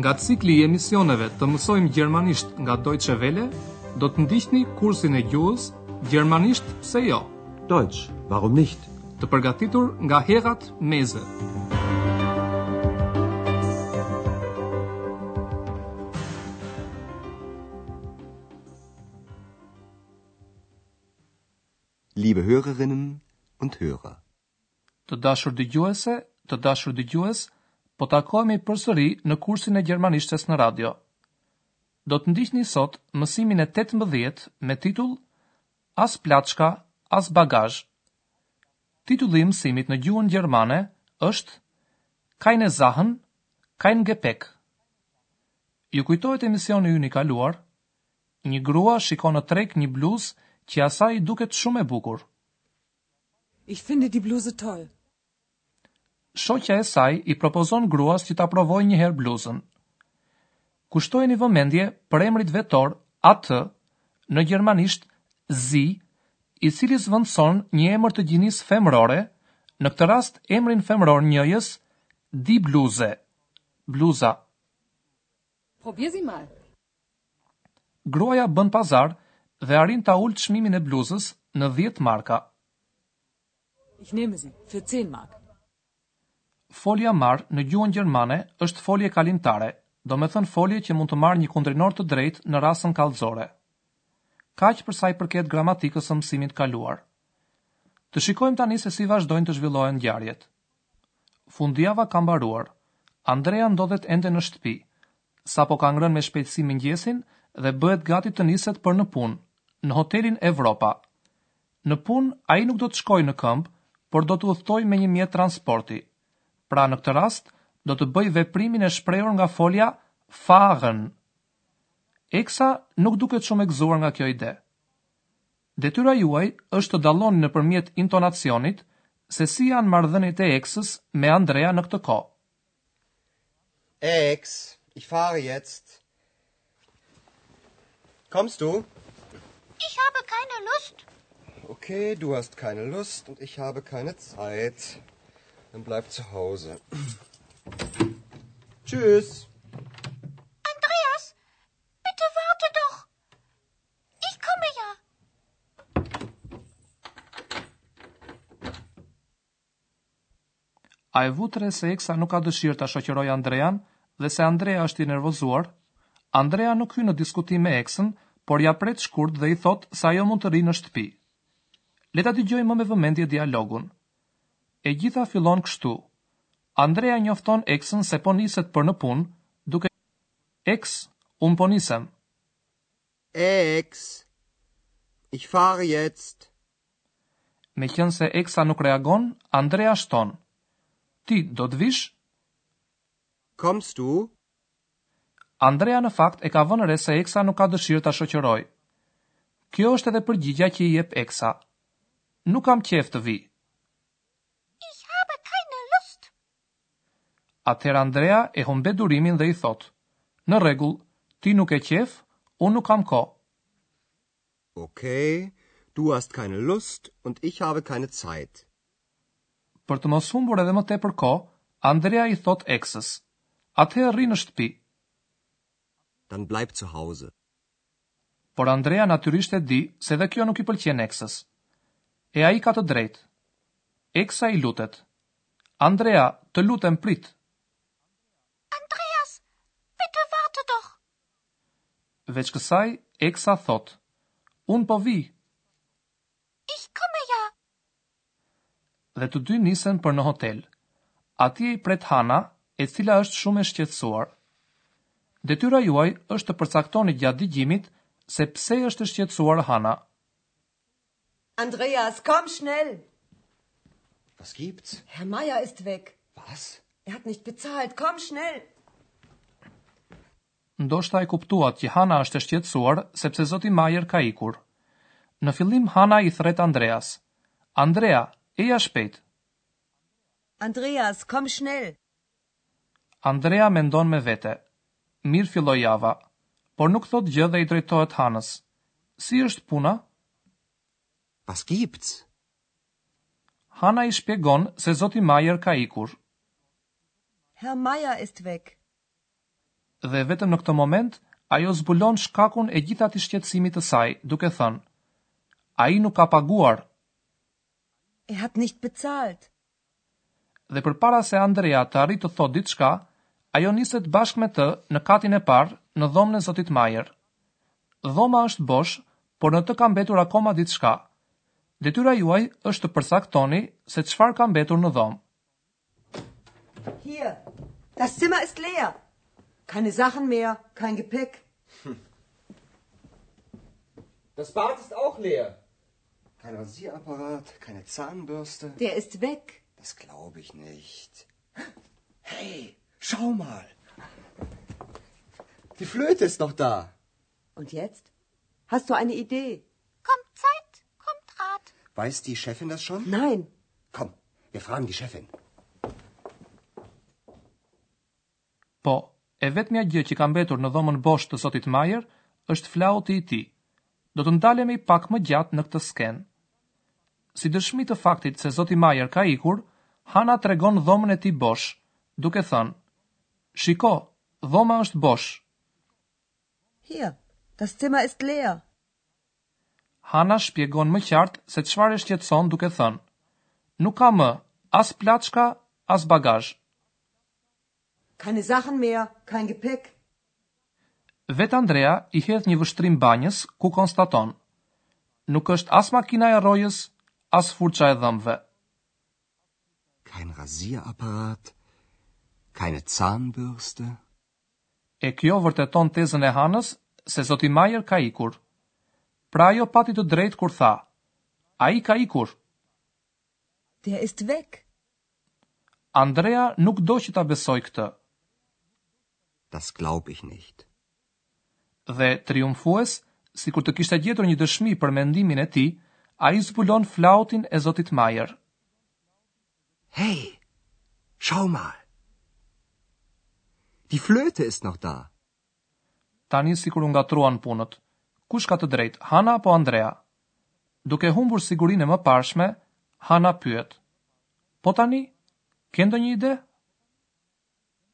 Nga cikli i emisioneve të mësojmë gjermanisht nga Deutsche Welle, do të ndiqni kursin e gjuhës Gjermanisht pse jo? Deutsch, warum nicht? Të përgatitur nga Herrad Meese. Liebe Hörerinnen und Hörer. Të dashur dëgjuese, të dashur dëgjues, po takohemi përsëri në kursin e gjermanishtes në radio. Do të ndiqni sot mësimin e tetëmbëdhjetë me titull As plaçka, as bagazh. Titulli i mësimit në gjuhën gjermane është Keine Sachen, kein Gepäck. Ju kujtohet emisioni ynë i kaluar, një grua shikon në treg një bluzë që asaj i duket shumë e bukur. Ich finde die Bluse toll. Shoqja e saj i propozon gruas që ta provojë një herë bluzën. Kushtojeni vëmendje përemrit vetor atë, në gjermanisht sie, i cili zvendëson një emër të gjinisë femërore, në këtë rast emrin femëror njëjës die Bluse, bluza. Probier sie mal. Gruaja bën pazar dhe arrin ta ulë çmimin e bluzës në dhjetë marka. Ich nehme sie, für zehn Mark. Folja marr në gjuhën gjermane është folje kalimtare, domethënë folje që mund të marrë një kundrinor të drejtë në rasën kallëzore. Kaq për sa i përket gramatikës së mësimit kaluar. Të shikojmë tani se si vazhdojnë të zhvillohen ngjarjet. Fundjava ka mbaruar. Andrea ndodhet ende në shtëpi, sapo ka ngrënë me shpejtësi mëngjesin dhe bëhet gati të niset për në punë, në hotelin Evropa. Në punë ai nuk do të shkojë në këmbë, por do të udhëtojë me një mjet transporti. Pra në këtë rast do të bëjë veprimin e shprehur nga folja fahren. Eksa nuk duket shumë e gëzuar nga kjo ide. Detyra juaj është të dalloni nëpërmjet intonacionit se si janë marrëdhëniet e Eksës me Andrea në këtë kohë. Ex, ich fahre jetzt. Komst du? Ich habe keine Lust. Okay, du hast keine Lust und ich habe keine Zeit. Dann bleib zu Hause. Tschüss. Andreas, bitte warte doch. Ich komme ja. A e vut re se Eksa nuk ka dëshirë ta shoqërojë Andrean dhe se Andrea është i nervozuar? Andrea nuk hyn në diskutim me Eksën, por ia pret shkurt dhe i thotë se ajo mund të rrijë në shtëpi. Le ta dëgjojmë më me vëmendje dialogun. E gjitha fillon kështu, Andrea njofton Eksën se po niset për në punë, duke Eks, unë po nisem. Ex, ich fahre jetzt. Meqënëse Eksa nuk reagon, Andrea shton, Ti do të vish? Kommst du? Andrea në fakt e ka vënë re se Eksa nuk ka dëshirë ta shoqërojë. Kjo është edhe përgjigja që i jep Eksa. Nuk kam qejf të vij. Atëherë Andrea e humbet durimin dhe i thotë, Në rregull, ti nuk ke qejf, unë nuk kam kohë. Ok, du hast keine Lust und ich habe keine Zeit. Për të mos humbur edhe më tepër kohë, Andrea i thotë Eksës, Atëherë rri në shtëpi. Dann bleib zu Hause. Por Andrea natyrisht e di se edhe kjo nuk i pëlqen Eksës. E ai ka të drejtë. Eksa i lutet. Andrea, të lutem prit! Andreas, bitte warte doch! Veç kësaj, Eksa thotë, Unë po vij! Ich komme ja! dhe të dy nisen për në hotel. Atje i pret Hana, e cila është shumë e shqetësuar. Detyra juaj është të përcaktoni gjatë dëgjimit se pse është e shqetësuar Hana. Andreas, komm schnell! Was gibt's? Herr Meier ist weg. Was? Er hat nicht bezahlt. Komm schnell! Ndoshta e kuptuat që Hana është e shqetësuar sepse zoti Majer ka ikur. Në fillim Hana i thërret Andreas, Andrea, eja shpejt! Andreas, komm schnell! Andrea mendon me vete, Mirë filloi java. Por nuk thotë gjë dhe i drejtohet Hanës, Si është puna? Was gibt's? Hana i shpjegon se zoti Majer ka ikur. Herr Meier ist weg. Dhe vetëm në këtë moment, ajo zbulon shkakun e gjithë atij shqetësimi të saj, duke thënë, Ai nuk ka paguar! Er hat nicht bezahlt! Dhe përpara se Andrea të arrijë të thotë diçka, ajo niset bashkë me të në katin e parë, në dhomën e zotit Majer. Dhoma është bosh, por në të ka mbetur akoma diçka. Detyra juaj është të përcaktoni se çfarë ka mbetur në dhomë. Hier, das Zimmer ist leer. Keine Sachen mehr, kein Gepäck. Hm. Das Bad ist auch leer. Kein Rasierapparat, keine Zahnbürste. Der ist weg. Das glaube ich nicht. Hey, schau mal. Die Flöte ist noch da. Und jetzt? Hast du eine Idee? Kommt Zeit, kommt Rat. Weiß die Chefin das schon? Nein. Komm, wir fragen die Chefin. Po, e vetmja gjë që ka mbetur në dhomën bosh të zotit Majer është flauti i tij. Do të ndalemi pak më gjatë në këtë skenë. Si dëshmi të faktit se zoti Majer ka ikur, Hana tregon dhomën e tij bosh, duke thënë: "Shiko, dhoma është bosh." Hier, das Zimmer ist leer. Hana shpjegon më qartë se çfarë e shqetëson duke thënë, Nuk ka më as plaçka, as bagazh. Keine Sachen mehr, kein Gepäck. Vetë Andrea i hedh një vështrim banjës ku konstaton, Nuk është as makina e rrojës, as furça e dhëmbëve. Kein Rasierapparat, keine Zahnbürste. E kjo vërteton tezën e Hanës se zoti Mayer ka ikur. Pra ajo pati të drejtë kur tha, Ai ka ikur! Der ist weg! Andrea nuk do që ta besojë këtë. Das glaub ich nicht! Dhe triumfues, sikur të kishte gjetur një dëshmi për mendimin e tij, ai zbulon flautin e zotit Mayer. Hey, schau mal. Die Flöte ist noch da. Tani sikur u ngatërruan punët. Kush ka të drejtë, Hana apo Andrea? Duke humbur sigurinë e mëparshme, Hana pyet. Po tani? Ke ndonjë ide?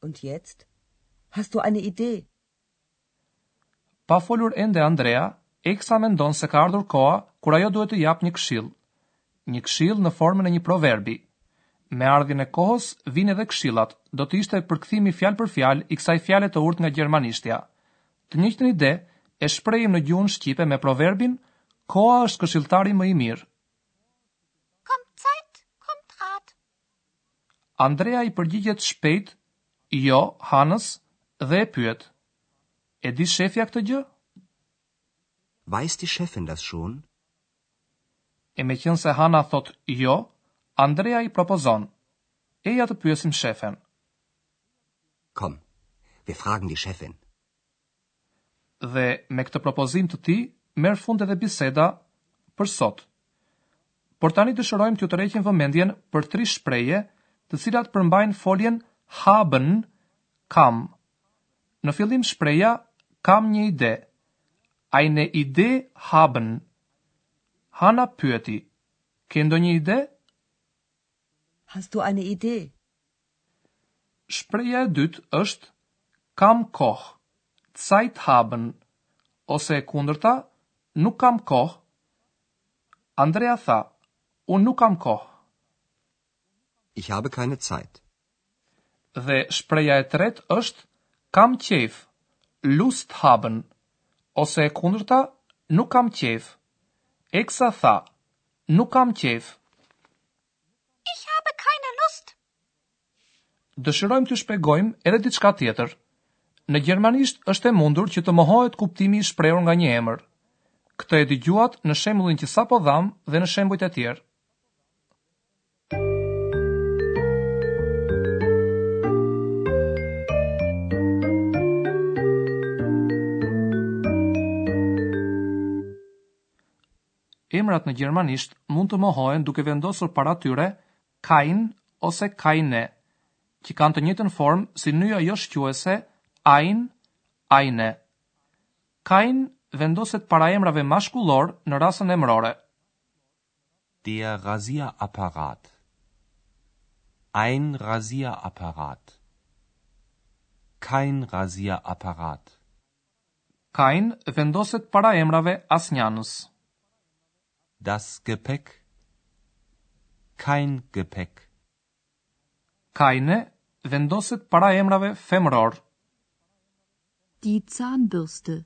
Und jetzt? Hast du eine Idee? Pa folur ende Andrea, Eksa mendon se ka ardhur koha kur ajo duhet të japë një këshillë. Një këshillë në formën e një proverbi. Me ardhjen e kohës vijnë edhe këshillat, do të ishte përkthimi fjalë për fjalë i kësaj fjale të urtë nga gjermanishtja. Të njëjtën ide e shprehim në gjuhën shqipe me proverbin Koha është këshilltari më i mirë. Kommt Zeit, kommt Rat. Andrea i përgjigjet shpejt jo Hanës dhe e pyet, E di shefja këtë gjë? Weiß die Chefin das schon? E meqenëse Hana thotë jo, Andrea i propozon, Eja të pyesim shefen. Komm, wir fragen die Chefin. Dhe me këtë propozim të tij merr fund edhe biseda për sot. Por tani dëshirojmë t'ju tërheqim vëmendjen për tri shprehje të cilat përmbajnë foljen haben, kam. Në fillim shprehja kam një ide, Eine Idee haben. Hana pyeti, Ke ndonjë ide? Hast du eine Idee? Shprehja e dytë është kam kohë, Zeit haben, ose e kundërta, nuk kam kohë, Andrea tha, Unë nuk kam kohë. Ich habe keine Zeit. Dhe shprehja e tretë është kam qejf, Lust haben, ose e kundërta, nuk kam qejf, Eksa tha, Nuk kam qejf. Ich habe keine Lust. Dëshirojmë t'ju shpegojmë edhe diçka tjetër. Në gjermanisht është e mundur që të mohohet kuptimi i shprehur nga një emër. Këtë e dëgjuat në shembullin që sapo dhamë dhe në shembujt e tjerë. Emrat në gjermanisht mund të mohohen duke vendosur para tyre kein ose keine, që kanë të njëjtën formë si nyja joshquese ein, eine. Kein vendoset para emrave mashkullorë në rasën emrore. Der Rasierapparat. Ein Rasierapparat. Kein Rasierapparat. Kein vendoset para emrave asnjanës. Das Gepäck Kein Gepäck. Keine vendoset para emrave femëror. Die Zahnbürste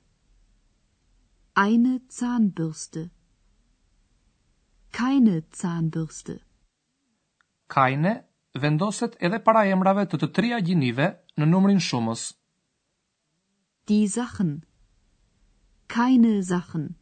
Eine Zahnbürste. Keine Zahnbürste. Keine vendoset edhe para emrave të të tria gjinive në numrin shumës. Die Sachen. Keine Sachen.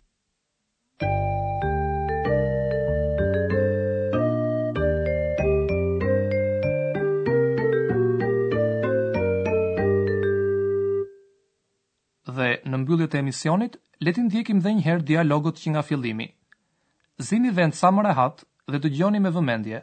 Dhe në mbyllje të emisionit, le t'i ndjekim dhe njëherë dialogët që nga fillimi. Zini vend sa më rehat dhe dëgjoni me vëmendje.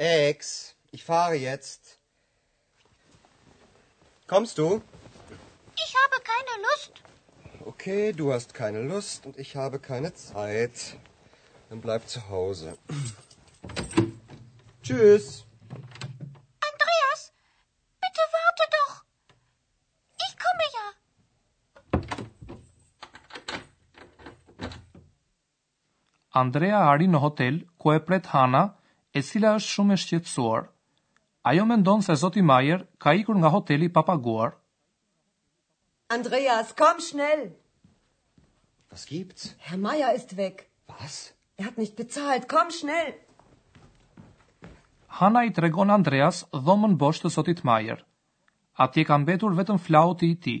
Ex, ich fahre jetzt. Kommst du? Ich habe keine Lust. Okay, du hast keine Lust und ich habe keine Zeit. Dann bleib zu Hause. Tschüss. Andreas, bitte warte doch. Ich komme ja. Andrea arrin në hotel ku e pret Hana, e cila është shumë e shqetësuar. Ajo mendon se zoti Mayer ka ikur nga hoteli pa paguar. Andreas, komm schnell! Was gibt's? Herr Mayer ist weg. Was? Er hat nicht bezahlt, komm schnell! Hana i tregon Andreas dhomën bosh të zotit Mayer. Atje ka mbetur vetëm flauti i tij.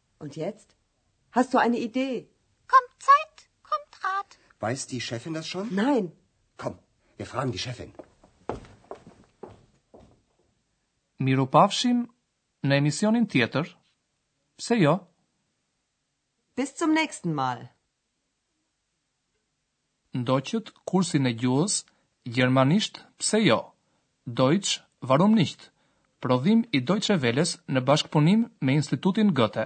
Und jetzt? Hast du eine Idee? Kommt Zeit, kommt Rat. Weiß die Chefin das schon? Nein. Komm, wir fragen die Chefin. miru pafshim në emisionin tjetër. pse jo? Bis zum nächsten Mal. Ndoqët kursin e gjuhës, gjermanisht pse jo, Deutsch warum nicht, prodhim i Deutsche Welles në bashkëpunim me Institutin Goethe.